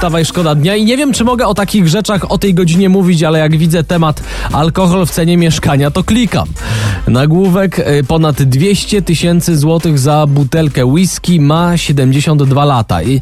Wstawaj, szkoda dnia i nie wiem, czy mogę o takich rzeczach o tej godzinie mówić, ale jak widzę temat alkohol w cenie mieszkania, to klikam. Nagłówek y, ponad 200 tysięcy złotych za butelkę whisky ma 72 lata i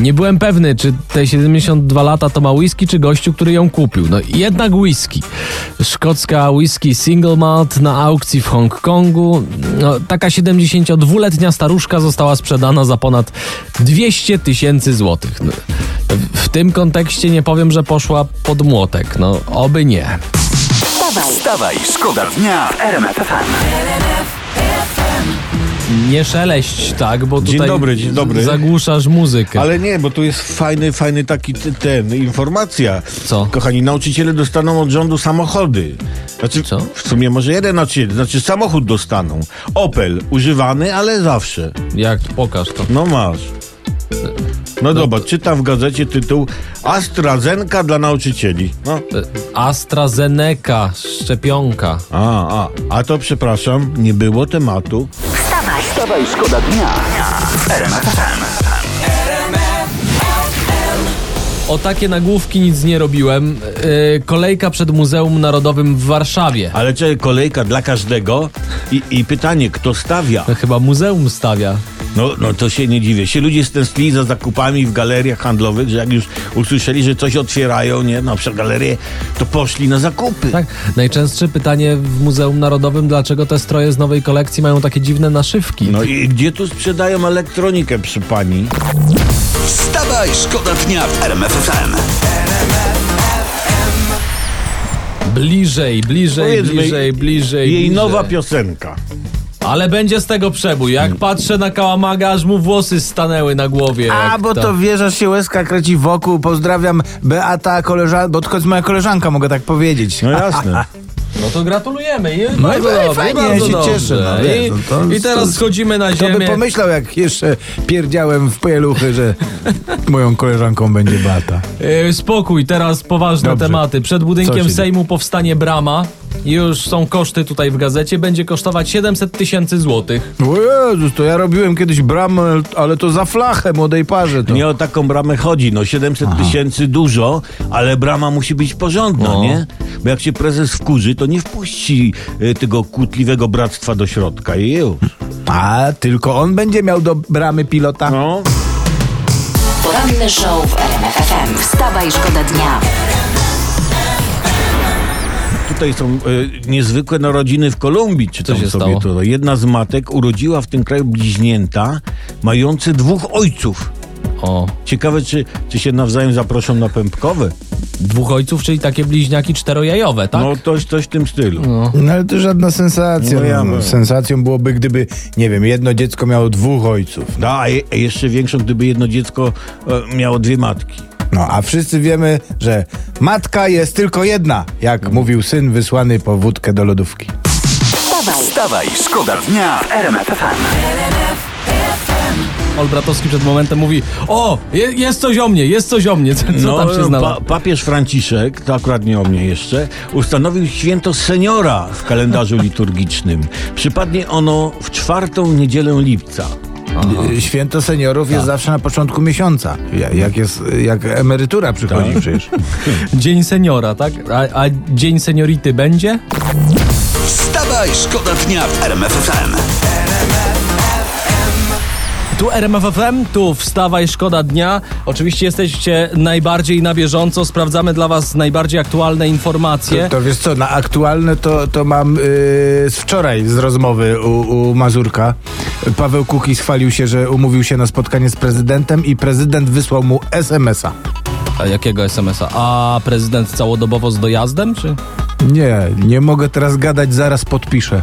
nie byłem pewny, czy te 72 lata to ma whisky, czy gościu, który ją kupił. No jednak whisky. Szkocka whisky single malt na aukcji w Hongkongu. No, taka 72-letnia staruszka została sprzedana za ponad 200 tysięcy złotych. W tym kontekście nie powiem, że poszła pod młotek. No, oby nie. Wstawaj, Wstawaj, szkoda dnia w RMF FM. Nie szeleść, tak, bo Dzień tutaj dobry, dzień dobry. zagłuszasz muzykę. Ale nie, bo tu jest fajny, fajny taki ten, informacja. Co? Kochani, nauczyciele dostaną od rządu samochody. Znaczy, Co? w sumie może jeden nauczyciel, znaczy samochód dostaną. Opel, używany, ale zawsze. Jak? Pokaż to. No masz. No zobacz, czytam w gazecie tytuł AstraZeneca dla nauczycieli. No. E, AstraZeneca, szczepionka. A, a, a to przepraszam, nie było tematu. wstawaj, Wstawaj, szkoda dnia w RMF FM. O takie nagłówki nic nie robiłem. E, kolejka przed Muzeum Narodowym w Warszawie. Ale czy kolejka dla każdego? I, I pytanie, kto stawia? No, chyba muzeum stawia. No, no to się nie dziwię. Się ludzie stęsknili za zakupami w galeriach handlowych, że jak już usłyszeli, że coś otwierają, nie, na przykład galerię, to poszli na zakupy. Tak, najczęstsze pytanie w Muzeum Narodowym, dlaczego te stroje z nowej kolekcji mają takie dziwne naszywki? No i gdzie tu sprzedają elektronikę przy pani? Wstawaj, szkoda dnia w RMF FM. Bliżej, bliżej, bliżej, bliżej. Jej bliżej. nowa piosenka. Ale będzie z tego przebój. Jak patrzę na Kałamaga, aż mu włosy stanęły na głowie. A, bo to wieża się łezka kręci wokół. Pozdrawiam Beata, koleżanka, bo tylko jest moja koleżanka, mogę tak powiedzieć. No jasne. No to gratulujemy. I No bardzo i dobrze, fajnie, bardzo ja się dobrze. cieszę, no, wiesz, no to- I teraz to- schodzimy na Kto by ziemię. pomyślał, jak jeszcze pierdziałem w pieluchy, że moją koleżanką będzie Beata. E, Spokój, teraz poważne Dobrze. tematy. Przed budynkiem Sejmu powstanie brama. Już są koszty tutaj w gazecie. Będzie kosztować 700 tysięcy złotych. O Jezus, to ja robiłem kiedyś bramę, ale to za flachę młodej parze to. Nie o taką bramę chodzi. No 700 tysięcy dużo, ale brama musi być porządna, No. nie? Bo jak się prezes wkurzy, to nie wpuści y, tego kłótliwego bractwa do środka i już. A, tylko on będzie miał do bramy pilota. No. poranny show w RMF FM. Wstawaj, szkoda dnia. Tutaj są y, niezwykłe narodziny w Kolumbii, czy Co się sobie stało? to. Jedna z matek urodziła w tym kraju bliźnięta mające dwóch ojców. O, Ciekawe, czy, czy się nawzajem zaproszą na pępkowe. dwóch ojców, czyli takie bliźniaki czterojajowe, tak? No, coś, coś w tym stylu. No ale to żadna sensacja. No ja No, sensacją byłoby, gdyby, nie wiem, jedno dziecko miało dwóch ojców. No, a je, jeszcze większą, gdyby jedno dziecko e, miało dwie matki. No, a wszyscy wiemy, że matka jest tylko jedna, jak mówił syn wysłany po wódkę do lodówki. Wstawaj, Wstawaj, szkoda dnia w RMF. Olbratowski przed momentem mówi: O, je, jest coś o mnie, jest coś o mnie. Co, co tam się znało? No, pa, papież Franciszek, to akurat nie o mnie jeszcze, ustanowił święto seniora w kalendarzu liturgicznym. Przypadnie ono w czwartą niedzielę lipca. Y, Święto seniorów jest zawsze na początku miesiąca. Ja- Jak, jest, jak emerytura przychodzi Tak. przecież. Dzień seniora, tak? A, a dzień seniority będzie? Wstawaj, szkoda dnia w RMF FM. Tu RMF FM, tu wstawaj, szkoda dnia. Oczywiście jesteście najbardziej na bieżąco, sprawdzamy dla was najbardziej aktualne informacje. To wiesz co, na aktualne to, to mam y, z wczoraj z rozmowy u, u Mazurka. Paweł Kukiz chwalił się, że umówił się na spotkanie z prezydentem i prezydent wysłał mu SMS-a. A jakiego SMS-a? A prezydent całodobowo z dojazdem, czy? Nie, nie mogę teraz gadać, zaraz podpiszę.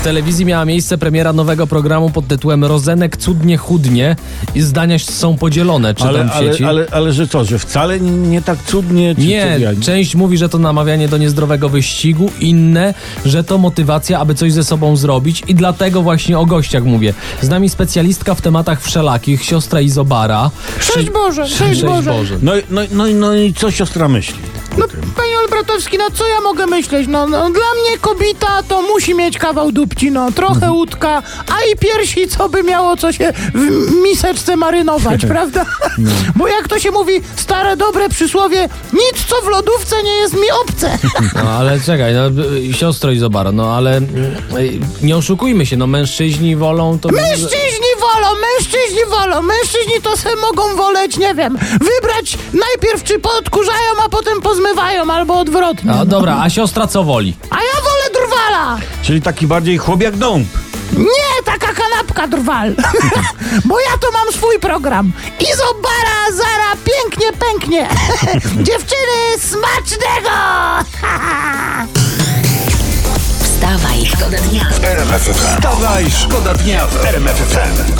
W telewizji miała miejsce premiera nowego programu pod tytułem Rozenek cudnie chudnie i zdania są podzielone, czytam Ale, w ale, sieci. ale, ale że co, że wcale nie, nie tak cudnie? Czy Nie, część mówi, że to namawianie do niezdrowego wyścigu, inne, że to motywacja, aby coś ze sobą zrobić i dlatego właśnie o gościach mówię. Z nami specjalistka w tematach wszelakich, siostra Izobara. Szczęść Boże, szczęść Boże. No, i- no, no, i- no i co siostra myśli? No, panie Olbratowski, no co ja mogę myśleć? No, no dla mnie kobita to musi mieć kawał dupci, no trochę łódka, a i piersi, co by miało co się w miseczce marynować, prawda? Bo jak to się mówi, stare dobre przysłowie, nic co w lodówce nie jest mi obce. No ale czekaj, no, siostro no ale nie oszukujmy się, no mężczyźni wolą to... Mężczyźni wolą, mężczyźni wolą, mężczyźni to se mogą woleć, nie wiem, wybrać najpierw czy podkurzają, a potem pozmywają, albo odwrotnie. A, dobra, a siostra co woli? A ja wolę drwala! Czyli taki bardziej chłop jak dąb. Nie, taka kanapka drwal. Bo ja to mam swój program. Izobara, zara, pięknie, pęknie. Dziewczyny, smacznego! Wstawaj, szkoda dnia. Wstawaj, szkoda dnia w RMF FM.